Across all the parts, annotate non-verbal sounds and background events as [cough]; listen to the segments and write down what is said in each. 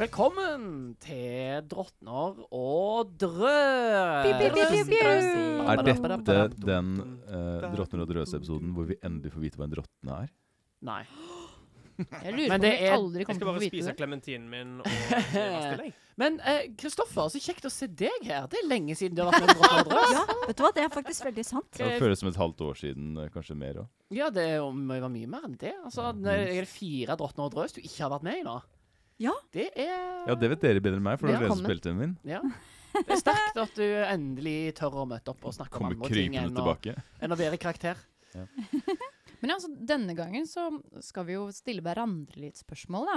Velkommen til Drottner og drøs. Er dette den uh, Drottner og drøs-episoden hvor vi endelig får vite hva en drottne er? Nei. Jeg lurer på det om vi er- aldri kommer til å bare få vite spise det. klementinen min og. [laughs] Men Kristoffer, uh, så kjekt å se deg her. Det er lenge siden du har vært med Drottner og drøs. Ja, vet du hva, det er faktisk veldig sant. Det føles som et halvt år siden, eh, kanskje mer òg. Ja, det er jo det var mye mer enn det. Altså, det er fire Drottner og drøs du ikke har vært med i nå. Ja. Det er Ja, det vet dere bedre enn meg, for du har lest som Velkommen. spilte den min. Ja. Det er sterkt at du endelig tør å møte opp og snakke om andre ting enn å, enn å være karakter. [laughs] Men altså, denne gangen så skal vi jo stille hverandre litt spørsmål, da.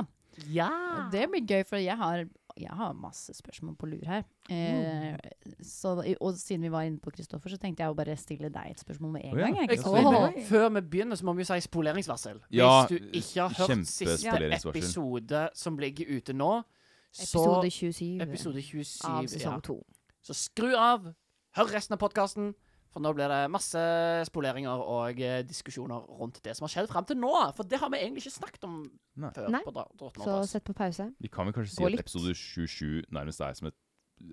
Ja. Det blir gøy, for jeg har, jeg har masse spørsmål på lur her. Eh, så, og siden vi var inne på Kristoffer, så tenkte jeg å bare stille deg et spørsmål med en oh, ja. gang. Jeg, oh, Før vi begynner, så må vi jo si spoleringsvarsel. Ja, Hvis du ikke har hørt siste episode som ligger ute nå, så Episode 27 Episode 27. av sesong 2. Så skru av, hør resten av podkasten, for nå blir det masse spoleringer og eh, diskusjoner rundt det som har skjedd fram til nå. For det har vi egentlig ikke snakket om Nei. før. Nei. Så sett på pause. Vi kan vel kanskje si at litt. episode 27 nærmest er som et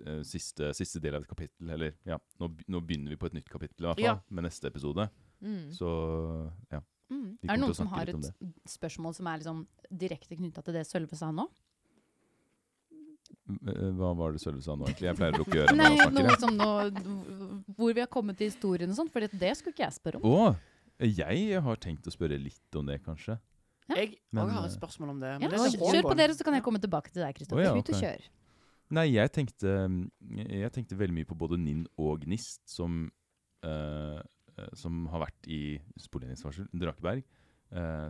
uh, siste, siste del av et kapittel. Eller ja, nå, nå begynner vi på et nytt kapittel i hvert fall, Ja. med neste episode. Mm. Så ja. Mm. Er det noen som har et spørsmål som er liksom direkte knytta til det Sølve sa nå? Eh, Hva var det Sølve sa nå, egentlig? Jeg pleier å lukke ørene [laughs] Nei, noe som nå Hvor vi har kommet til historien og sånt, for det skulle ikke jeg spørre om. Å! jeg har tenkt å spørre litt om det, kanskje. Jeg Men, har et eh, spørsmål om det. Ja, Men det er kjør på dere, så kan jeg komme tilbake til deg, Kristoffer. Oh, ja, okay. Nei, jeg tenkte, jeg tenkte veldig mye på både Ninn og Gnist, som, eh, eh, som har vært i Spoleningsvarsel Drakeberg,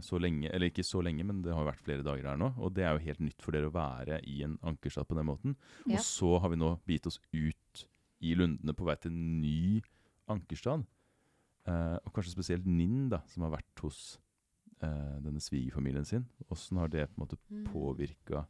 så lenge, eller ikke så lenge, men det har vært flere dager her nå, og det er jo helt nytt for dere å være i en ankerstad på den måten. Ja. Og så har vi nå begitt oss ut i lundene på vei til en ny ankerstad. Eh, og kanskje spesielt Ninn, da, som har vært hos eh, denne svigerfamilien sin. Åssen har det på en måte Mm. påvirka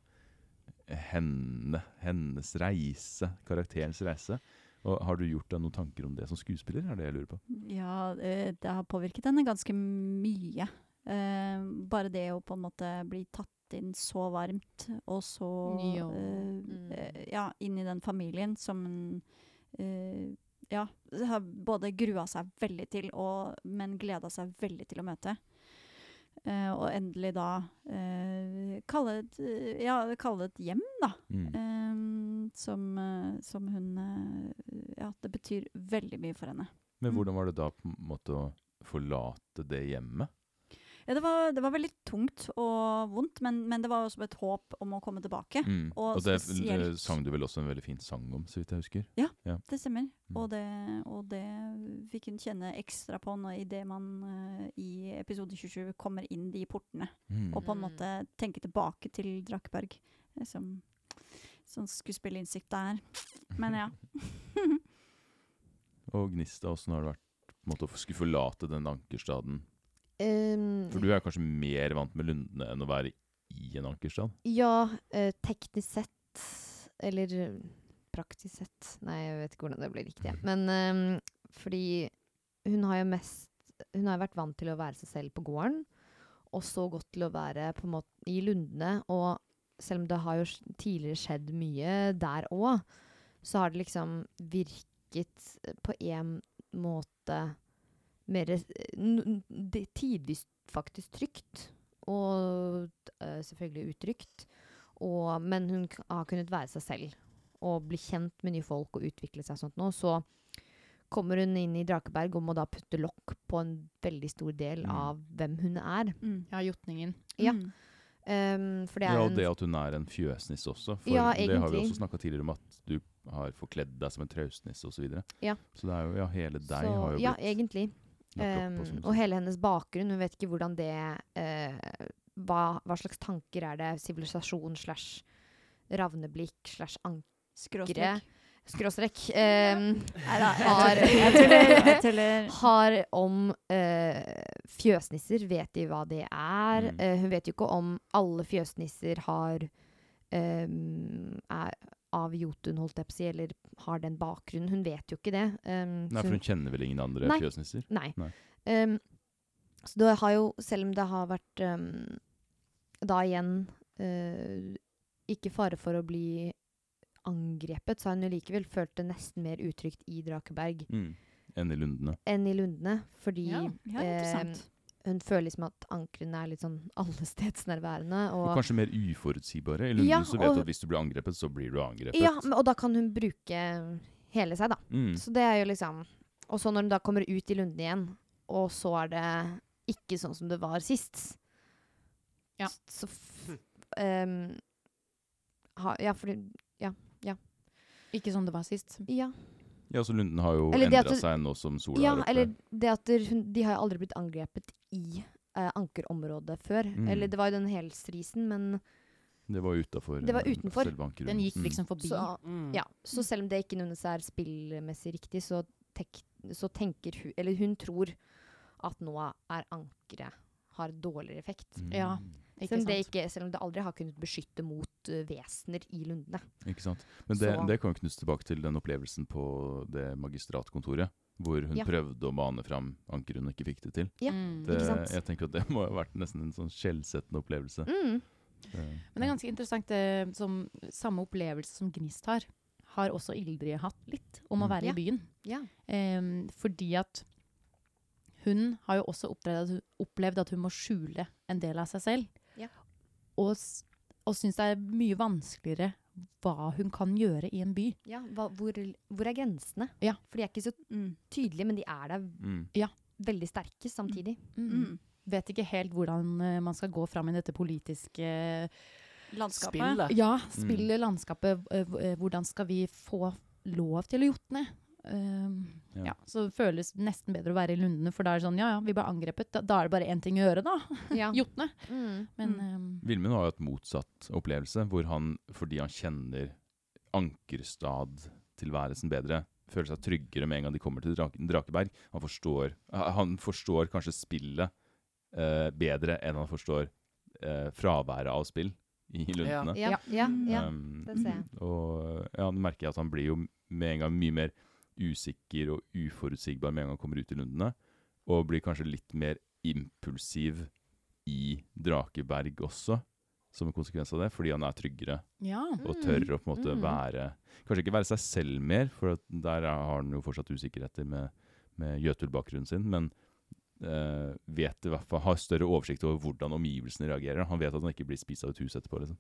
henne, hennes reise, karakterens reise? Og Har du gjort deg noen tanker om det som skuespiller? er det jeg lurer på? Ja, eh, det har påvirket henne ganske mye. Eh, bare det å på en måte bli tatt inn så varmt, og så eh, Mm. eh, Ja, inn i den familien som en eh, Ja, har både grua seg veldig til, og, men gleda seg veldig til å møte. Eh, og endelig da eh, kalle, et, eh, ja, kalle det et hjem, da. Mm. Ehm, som, som hun Ja, det betyr veldig mye for henne. Men mm. hvordan var det da på en måte å forlate det hjemmet? Ja, det var, det var veldig tungt og vondt, men, men det var også et håp om å komme tilbake. Mm. Og Og, det spesielt- eh, sang du vel også en veldig fin sang om, så vidt jeg husker? Ja, Det stemmer. Mm. Og, det, og det fikk hun kjenne ekstra på når idet man uh, i episode 27 kommer inn de portene. Mm. Og på en måte tenker tilbake til Drakeberg, Liksom, som sånn skuespillinnsikt det er. Men ja. [laughs] Og Gnista, åssen har det vært måte, å skulle forlate den ankerstaden? Um, For du er kanskje mer vant med Lundene enn å være i en ankerstrand? ja, eh, teknisk sett Eller eh, praktisk sett Nei, jeg vet ikke hvordan det blir riktig. [laughs] Men um, fordi hun har jo mest Hun har jo vært vant til å være seg selv på gården, og så gått til å være på en måte i Lundene. Og selv om det har jo tidligere skjedd mye der òg, så har det liksom virket eh, på en måte mer eh, Tidvis faktisk trygt. Og eh, selvfølgelig utrygt. Og, men hun har kunnet være seg selv og bli kjent med nye folk og utvikle seg sånt nå. Så kommer hun inn i Drakeberg og må da putte lokk på en veldig stor del Mm. av hvem hun er. Mm. Ja, Jotningen. Ja. Mm. Um, for det er Ja, og det at hun er en fjøsnisse også. For Ja, det har vi også snakka tidligere om, at du har forkledd deg som en traustnisse osv. Så, videre. Ja. så det er jo, ja, hele deg så, har jo blitt Ja, egentlig. Um, og hele hennes bakgrunn. Hun vet ikke hvordan det uh, hva, hva slags tanker er det sivilisasjon slash ravneblikk slash ankre Skråstrek. Skråstrekk. Um, har, har om uh, fjøsnisser. Vet de hva det er? Mm. Eh, hun vet jo ikke om alle fjøsnisser har um, er av Jotun, holdt jeg på å si, eller har den bakgrunnen. Hun vet jo ikke det. Um, Nei, for hun kjenner vel ingen andre Nei. fjøsnisser? Nei. Nei. Um, så det har jo, selv om det har vært um, da igjen uh, ikke fare for å bli angrepet, så har hun jo likevel følt det nesten mer utrygt i Drakeberg Mm. Enn i Lundene. enn i Lundene. Fordi Ja, Ja, interessant. Hun føler liksom at ankrene er litt sånn [laughs] allestedsnærværende. Og Og, kanskje mer uforutsigbare. Eller Ja, så vet og- at hvis du blir angrepet, så blir du angrepet. ja, men- og da kan hun bruke hele seg, da. Mm. Så det er jo liksom Og så når hun da kommer ut i lunden igjen, og så er det ikke sånn som det var sist Ja. Så f ehm, ha, Ja, fordi Ikke sånn det var sist. Ja. Ja, så Lunden har jo endra seg nå som sola Ja, er oppe. eller det at der hun, de har aldri blitt angrepet i eh, ankerområdet før. Mm. Eller det var jo den helsrisen, men Det var utafor. Det var utenfor. Den gikk Mm. liksom forbi. så, Mm. ja. så selv om det ikke nødvendigvis er spillmessig riktig, så, tek, så tenker hun Eller hun tror at nå er ankeret har dårligere effekt. Mm. Ja. Ikke Selv om, det ikke, selv om det aldri har kunnet beskytte mot uh, vesener i lundene. Ikke sant. Men det, det kan jo knyttes tilbake til den opplevelsen på det magistratkontoret. Hvor hun Ja. prøvde å mane fram anker hun ikke fikk det til. Ja, Mm. Det, Ikke sant? jeg tenker at det må ha vært nesten en sånn skjellsettende opplevelse. Mm. Det- Men det er ganske interessant. Det, som samme opplevelse som Gnist har, har også Ildrid hatt litt, om å Mm. være Ja. i byen. Ja. Um, fordi at hun har jo også at, hun, opplevd at hun må skjule en del av seg selv. Ja. Og, og syns det er mye vanskeligere hva hun kan gjøre i en by. ja hva, hvor, hvor er grensene? Ja. For de er ikke så Mm. tydelige, men de er der Mm. veldig sterke samtidig. Mm. Vet ikke helt hvordan eh, man skal gå fram i dette politiske Landskapet. Spillet. Ja, spille landskapet. eh, eh, Hvordan skal vi få lov til å jotne? Um, Ja. ja. Så det føles nesten bedre å være i Lundene, for da er det sånn ja ja, vi ble angrepet. Da, da er det bare én ting å gjøre, da. [laughs] Ja. Jotne. Mm. Men Mm. um, Vilmund har jo et motsatt opplevelse, hvor han, fordi han kjenner ankerstadtilværelsen bedre, føler seg tryggere med en gang de kommer til Drake, Drakeberg. Han forstår, han forstår kanskje spillet uh, bedre enn han forstår uh, fraværet av spill i Lundene. Ja, ja, ja. Um, det ser jeg. Og ja, nå merker jeg at han blir jo med en gang mye mer usikker og uforutsigbar med en gang han kommer ut i Lundene. Og blir kanskje litt mer impulsiv i Drakeberg også, som en konsekvens av det. Fordi han er tryggere ja. og tør å på en måte Mm. være Kanskje ikke være seg selv mer, for at der er- har han jo fortsatt usikkerheter med, med Jøtul-bakgrunnen sin. Men Uh, vet i hvert fall, har større oversikt over hvordan omgivelsene reagerer. Han vet at han ikke blir spist av et hus etterpå. liksom.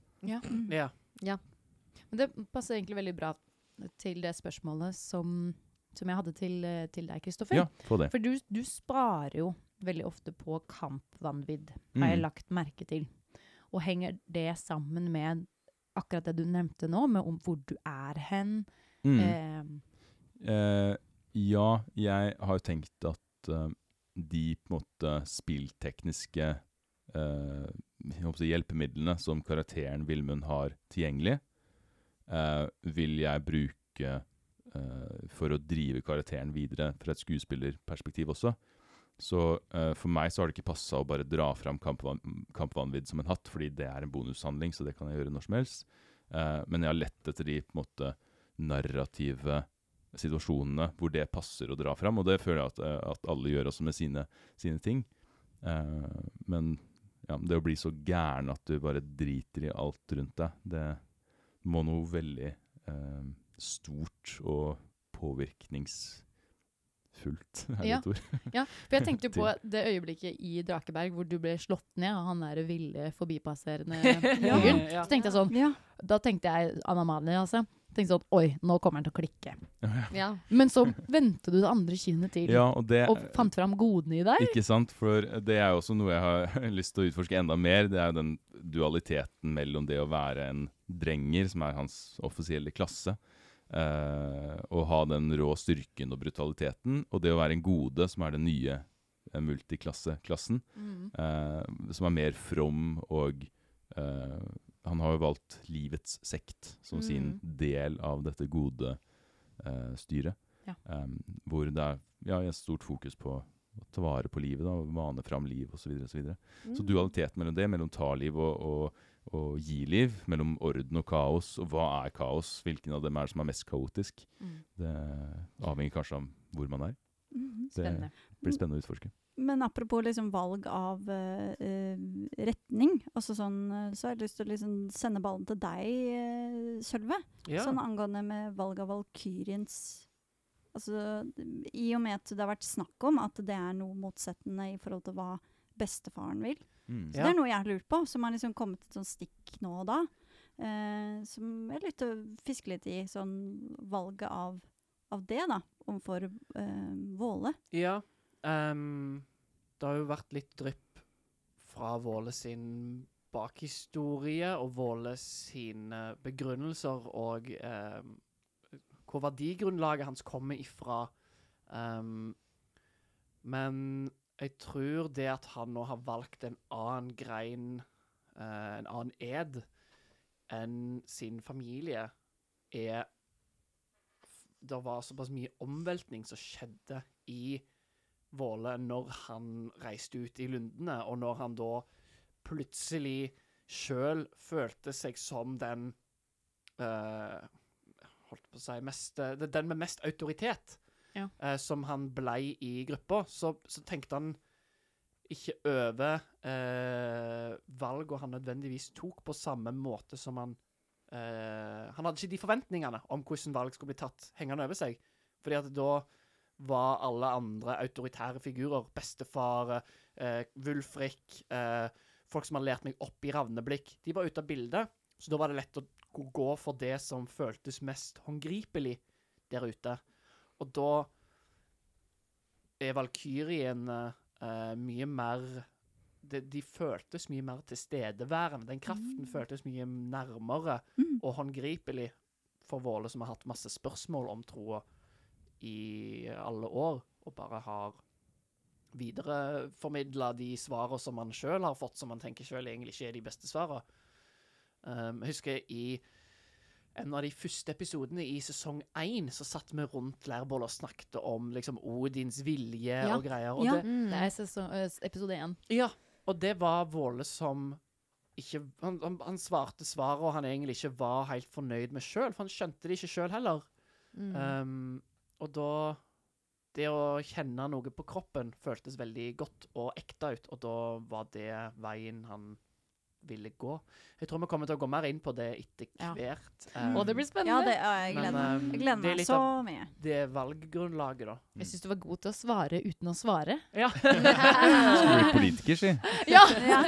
ja. Ja. Men det passer egentlig veldig bra til det spørsmålet som, som jeg hadde til, eh, til deg, Kristoffer. Ja, få det. For du, du sparer jo veldig ofte på kampvannvidd, har jeg Mm. lagt merke til. Og henger det sammen med akkurat det du nevnte nå, med om hvor du er hen? Mm. Eh, Eh, ja, jeg har jo tenkt at uh, de på en måte spilltekniske si hjelpemidlene som karakteren Vilmund har tilgjengelig, uh, vil jeg bruke for å drive karakteren videre fra et skuespillerperspektiv også. Så uh, for meg så har det ikke passa å bare dra fram kampvan kampvanvidd som en hatt, fordi det er en bonushandling, så det kan jeg gjøre når som helst. Uh, men jeg har lett etter de på en måte narrative situasjonene hvor det passer å dra fram, og det føler jeg at, eh, at alle gjør også med sine, sine ting. Uh, men ja, det å bli så gæren at du bare driter i alt rundt deg, det må noe veldig eh, stort og påvirkningsfullt er Ja. et ja, for jeg [laughs] tenkte jo på det øyeblikket i Drakeberg hvor du ble slått ned av han der ville forbipasserende [laughs] Ja. fyren. Ja. Så tenkte jeg sånn, Ja. da tenkte jeg Anna Mali, altså. Tenkte sånn, oi, nå kommer han til å klikke. Ja. Men så vendte du det andre kinnet til, Ja, og det og fant fram godene i deg. Ikke sant? For det er jo også noe jeg har [laughs] lyst til å utforske enda mer. Det er jo den dualiteten mellom det å være en drenger, som er hans offisielle klasse, eh, å ha den rå styrken og brutaliteten, og det å være en gode, som er den nye eh, multiklasseklassen, Mm. uh, som er mer from og uh, Han har jo valgt livets sekt som sin Mm. del av dette gode styret. Ja. Um, hvor det er ja, et stort fokus på å ta vare på livet, da, og mane fram liv osv. Så, videre, og så, videre. Mm. så dualiteten mellom det, mellom ta liv og, og, og gi liv, mellom orden og kaos, og hva er kaos, hvilken av dem er det som er mest kaotisk, Mm. det avhenger kanskje av hvor man er. Mm, Det blir spennende å utforske. Men apropos liksom valg av eh, retning, altså sånn, eh, så har jeg lyst til å liksom sende ballen til deg, uh, Sølve. Ja. Sånn angående med valg av Valkyriens Altså, I og med at det har vært snakk om at det er noe motsettende i forhold til hva bestefaren vil. Mm. Så Ja. det er noe jeg har lurt på, som har liksom kommet et sånt stikk nå og da. Eh, som jeg har lyst til å fiske litt i, sånn valget av, av det, da, overfor eh, Våle. Ja. Um, det har jo vært litt drypp fra Våle sin bakhistorie og Våle sine begrunnelser og ehm, hvor verdigrunnlaget hans kommer ifra. Um, men jeg tror det at han nå har valgt en annen grein, eh, en annen ed, enn sin familie, er Det var såpass mye omveltning som skjedde i Våle når han reiste ut i lundene, og når han da plutselig sjøl følte seg som den eh, Holdt på å si mest, Den med mest autoritet, Eh, som han blei i gruppa, så, så tenkte han ikke over eh, valgene han nødvendigvis tok, på samme måte som han eh, Han hadde ikke de forventningene om hvordan valg skulle bli tatt, hengende over seg. Fordi at da var alle andre autoritære figurer, bestefar, eh, Wulfrik, eh, folk som hadde lært meg opp i ravneblikk, de var ute av bildet. Så da var det lett å gå for det som føltes mest håndgripelig der ute. Og da er Valkyrien uh, mye mer de, de føltes mye mer tilstedeværende. Den kraften føltes mye nærmere Mm. og håndgripelig for Våle, som har hatt masse spørsmål om troa i alle år, og bare har videreformidla de svarene som han sjøl har fått, som han tenker sjøl egentlig ikke er de beste svarene. Um, jeg husker i en av de første episodene i sesong én, så satt vi rundt leirbålet og snakket om liksom Odins vilje Ja. og greier. Og Ja. det, Mm. Det er sesong, episode én. ja, og det var Våle som ikke han, han, han svarte svaret, og han egentlig ikke var helt fornøyd med sjøl, for han skjønte det ikke sjøl heller. Mm. Um, og da Det å kjenne noe på kroppen føltes veldig godt og ekte ut, og da var det veien han ville gå. Jeg tror vi kommer til å gå mer inn på det etter Ja. hvert. Mm. Og det blir Ja, spennende. det, ja, jeg gleder meg. um, Jeg gleder det er meg så mye. det valggrunnlaget, da. Jeg syns du var god til å svare uten å svare. Ja. [laughs] Skulle bli politiker, si. Ja! [laughs] Ja.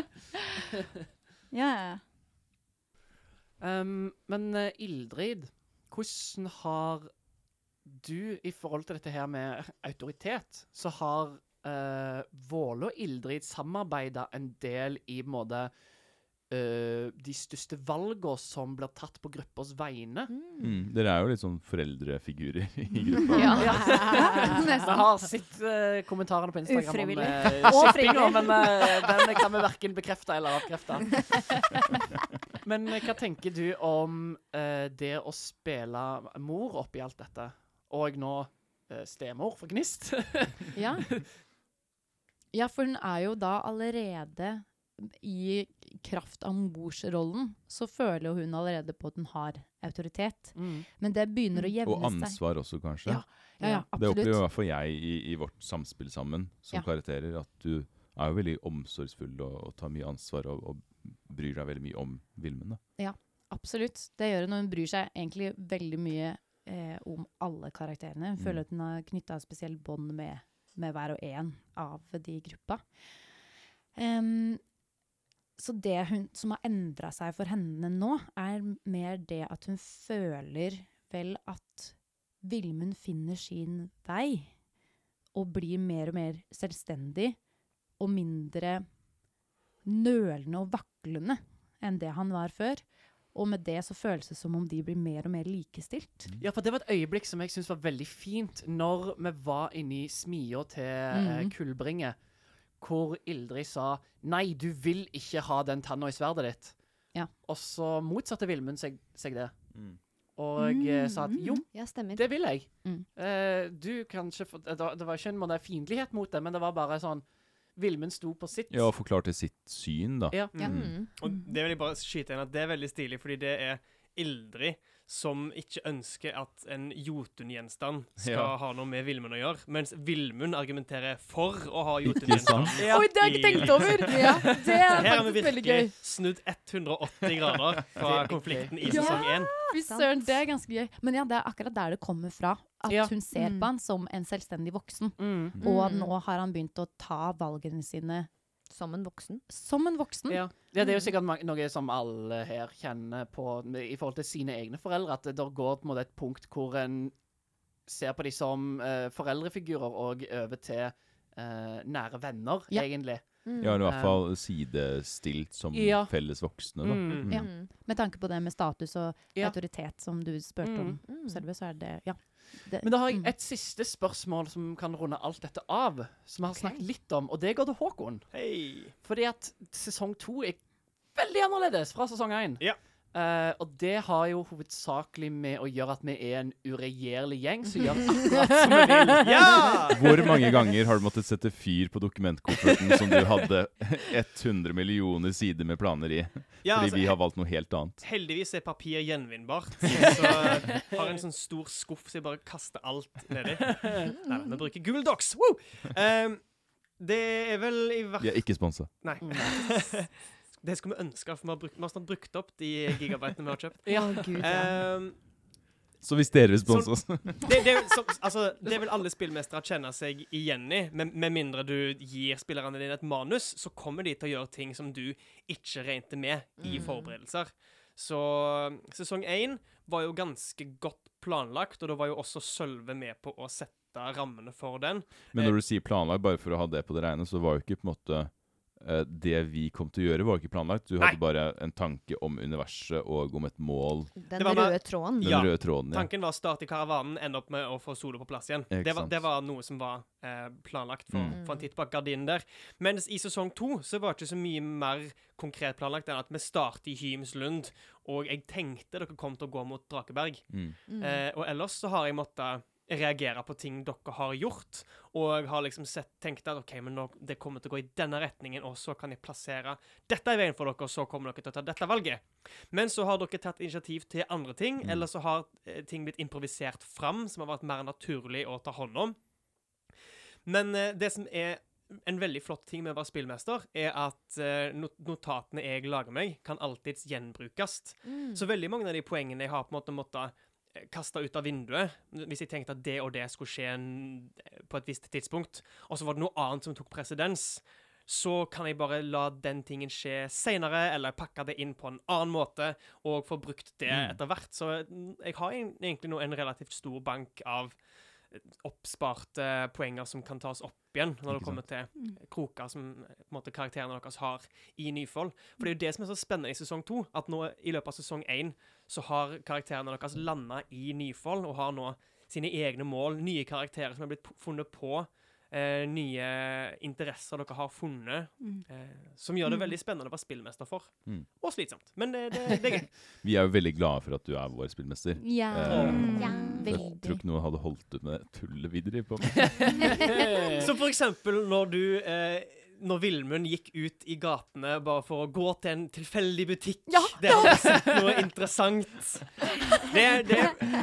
ja, ja. Um, men uh, Ildrid, hvordan har du, i forhold til dette her med autoritet, så har uh, Våle og Ildrid samarbeida en del i en måte uh, de største valgene som blir tatt på gruppas vegne. Mm. Mm. Dere er jo litt sånn foreldrefigurer i [laughs] gruppa. Ja. Vi [laughs] Nesten. har sett uh, kommentarene på Instagram Ufrivillig. [laughs] om uh, shippinga, men uh, den kan vi verken bekrefte eller avkrefte. men uh, hva tenker du om uh, det å spille mor oppi alt dette, og nå uh, stemor for Gnist? Ja. ja, for hun er jo da allerede i kraft av morsrollen, så føler jo hun allerede på at hun har autoritet. mm. Men det begynner å Og jevne seg. ansvar også, kanskje. Ja, Ja, ja, Det opplever i hvert fall jeg i, i vårt samspill sammen som Ja. karakterer. At du er jo veldig omsorgsfull og, og tar mye ansvar og, og bryr deg veldig mye om Vilmen. da. Ja, Absolutt. Det gjør hun. og Hun bryr seg egentlig veldig mye eh, om alle karakterene. Hun Mm. føler at hun har knytta et spesielt bånd med, med hver og en av de i gruppa. Em, så det hun, som har endra seg for henne nå, er mer det at hun føler vel at Vilmund finner sin vei og blir mer og mer selvstendig og mindre nølende og vaklende enn det han var før. Og med det så føles det som om de blir mer og mer likestilt. Ja, for det var et øyeblikk som jeg syns var veldig fint, når vi var inne i smia til eh, Mhm. Hvor Ildrid sa 'nei, du vil ikke ha den tanna i sverdet ditt'. Ja. Og så motsatte Vilmund seg, seg det, Mm. og mm, sa at Mm. 'jo, Ja, det vil jeg'. Mm. Eh, du kan ikke få det, var- det var ikke en måte fiendtlighet mot det, men det var bare sånn Vilmund sto på sitt. Ja, og forklarte sitt syn, da. Ja. Ja. Mm. Mm. Og det vil jeg bare skyte inn at det er veldig stilig, fordi det er Ildrid som ikke ønsker at en Jotun-gjenstand skal Ja. ha noe med Vilmund å gjøre, mens Vilmund argumenterer for å ha Jotun-gjenstand. Ja. Oi, det har jeg ikke tenkt over! Ja, det er [laughs] Her har vi virkelig snudd 180 grader fra konflikten i sesong 1. Fy søren, det er ganske gøy. Men ja, det er akkurat der det kommer fra. At Ja. hun ser Mm. på han som en selvstendig voksen. Mm. Og Mm. nå har han begynt å ta valgene sine Som en voksen. som en voksen. Ja. ja, det er jo sikkert noe som alle her kjenner på i forhold til sine egne foreldre, at det går på en måte et punkt hvor en ser på dem som uh, foreldrefigurer og over til uh, nære venner, Ja. egentlig. Ja, eller i hvert fall sidestilt som Ja. felles voksne, da. Mm. Ja. Mm. Med tanke på det med status og Ja. autoritet som du spurte om, Mm. Sølve, så er det Ja. Det, Men da har jeg mm. et siste spørsmål som kan runde alt dette av, som vi har snakket litt om, og det går til Håkon. Hei! Fordi at sesong to er veldig annerledes fra sesong én. Ja. Eh, og det har jo hovedsakelig med å gjøre at vi er en uregjerlig gjeng som gjør [laughs] akkurat som vi vil. Ja! Hvor mange ganger har du måttet sette fyr på dokumentkofferten som du hadde 100 millioner sider med planer i? ja Fordi altså, vi har valgt noe helt annet. Heldigvis er papir gjenvinnbart. [laughs] Så jeg har en sånn stor skuff så jeg bare kaster alt nedi. Nei, vi bruker Google Docs. Woo! Um, det er vel i hvert Vi er ikke sponsa. Nei. [laughs] det skulle vi ønske, for vi har, brukt, vi har snart brukt opp de gigabytene vi har kjøpt. [laughs] Ja. Gud, ja. Um, Så hvis dere vil sponse oss [laughs] det, det, altså, det vil alle spillmestere kjenne seg igjen i. Med, med mindre du gir spillerne dine et manus, så kommer de til å gjøre ting som du ikke regnet med i Mm. forberedelser. Så sesong én var jo ganske godt planlagt, og da var jo også Sølve med på å sette rammene for den. Men når du sier planlagt, bare for å ha det på det rene, så var jo ikke på en måte eh, Det vi kom til å gjøre, var ikke planlagt. Du Nei. hadde bare en tanke om universet og om et mål. Den med- røde tråden. Den Ja. røde tråden, ja. Tanken var å starte karavanen, ende opp med å få Solo på plass igjen. Det var, det var noe som var eh, planlagt for, Mm. for en titt bak gardinen der. Mens i sesong to så var det ikke så mye mer konkret planlagt enn at vi starter i Hymslund, og jeg tenkte dere kom til å gå mot Drakeberg. Mm. Mm. Eh, og ellers så har jeg måttet reagere på ting dere har gjort, og har liksom sett, tenkt at OK, men nå, det kommer til å gå i denne retningen, og så kan jeg plassere dette i veien for dere, og så kommer dere til å ta dette valget. Men så har dere tatt initiativ til andre ting, Mm. eller så har eh, ting blitt improvisert fram, som har vært mer naturlig å ta hånd om. Men eh, det som er en veldig flott ting med å være spillmester, er at eh, notatene jeg lager meg, kan alltids gjenbrukes. Mm. Så veldig mange av de poengene jeg har på en måte måttet eh, kaste ut av vinduet, hvis jeg tenkte at det og det skulle skje en, på et visst tidspunkt, og så var det noe annet som tok presedens, så kan jeg bare la den tingen skje senere, eller pakke det inn på en annen måte, og få brukt det Mm. etter hvert. Så mm, jeg har egentlig nå en relativt stor bank av eh, oppsparte poenger som kan tas opp igjen når det kommer til kroker som eh, på en måte, karakterene deres har i Nyfold. For det er jo det som er så spennende i sesong to, at nå i løpet av sesong én så har karakterene deres landa i Nyfold og har nå sine egne mål, nye karakterer som er blitt funnet på, eh, nye interesser dere har funnet, Mm. eh, som gjør det Mm. veldig spennende å være spillmester for. Mm. Og slitsomt. Men det, det, det er gøy. [laughs] Vi er jo veldig glade for at du er vår spillmester. Ja. Eh, ja. veldig. jeg tror ikke noen hadde holdt ut med tullet vi driver på med. [laughs] [laughs] Så for eksempel når du eh, når Vilmund gikk ut i gatene bare for å gå til en tilfeldig butikk Ja, der han hadde sett noe interessant. Det, det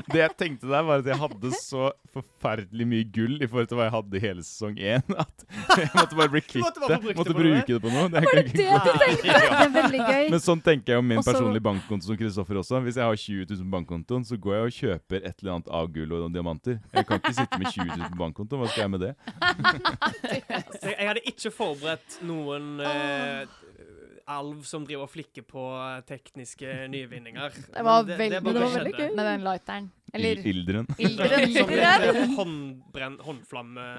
Det jeg tenkte der, var at jeg hadde så forferdelig mye gull i forhold til hva jeg hadde i hele sesong én, at jeg måtte bare bli kvitt det. Måtte det bruke det på noe. Det Var det det du [laughs] tenkte? Det er veldig gøy. Men sånn tenker jeg om min også... personlige bankkonto som Kristoffer også. Hvis jeg har 20 000 på bankkontoen, så går jeg og kjøper et eller annet av gull og diamanter. Jeg kan ikke sitte med 20 000 på bankkontoen. Hva skal jeg med det? [laughs] Jeg, jeg hadde ikke forberedt noen eh, alv som driver og flikker på eh, tekniske [laughs] nyvinninger. Det var veldig, det, det var veldig gøy. Med den lighteren. Eller Ilderen. [laughs] ilderen. Som ilderen. håndbrenn, håndflamme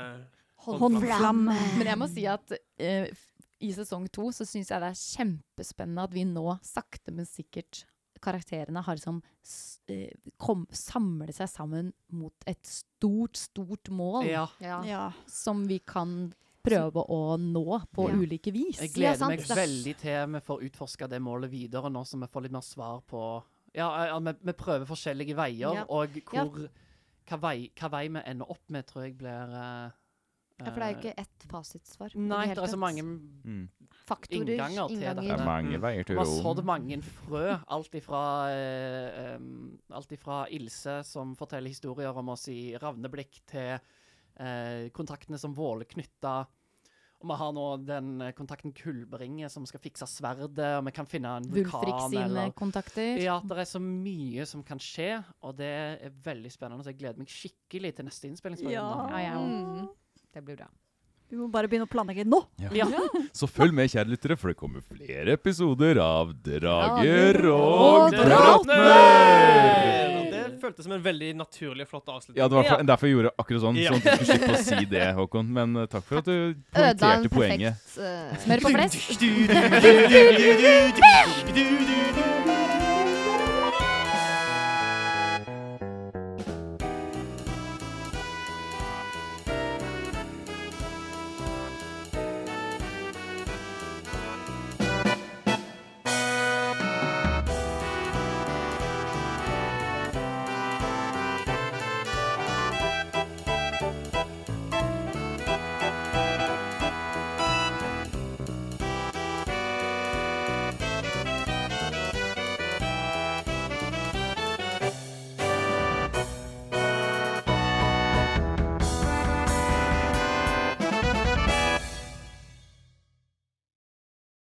Håndflamme. Men jeg må si at uh, i sesong to så syns jeg det er kjempespennende at vi nå sakte, men sikkert karakterene har liksom eh, kom, samle seg sammen mot et stort, stort mål Ja. Ja. Ja. som vi kan prøve å nå på Ja. ulike vis. Jeg gleder ja, meg veldig til vi får utforska det målet videre, nå som vi får litt mer svar på Ja, ja vi, vi prøver forskjellige veier, Ja. og Ja. hvor hva, vei, hva vei vi ender opp med, tror jeg blir uh, Ja, for det er jo ikke ett fasitsvar. Nei, det, det er så mange Mm. faktorer, innganger til innganger. Det er mange veier til rom. Man har sådd mange frø. Alt ifra, eh, um, alt ifra Ilse, som forteller historier om oss i Ravneblikk, til eh, kontaktene som Våle knytta. Og vi har nå den kontakten Kulbringe som skal fikse sverdet, og vi kan finne en Wulfrik vulkan sine eller kontakter. Ja, det er så mye som kan skje, og det er veldig spennende. Så jeg gleder meg skikkelig til neste innspillingsperiode. Ja. Ja, ja. Mm. Det blir bra. Vi må bare begynne å planlegge nå. Ja. [laughs] Så følg med, kjære lyttere, for det kommer flere episoder av Drager og Drottner! Føltes som en veldig naturlig og flott avslutning. Ja, det var for- derfor jeg gjorde akkurat sånn, Ja. sånn at du skulle slippe å si det, Håkon. Men uh, takk for at du Ødela en poengterte poenget. perfekt uh, Smør på flesk.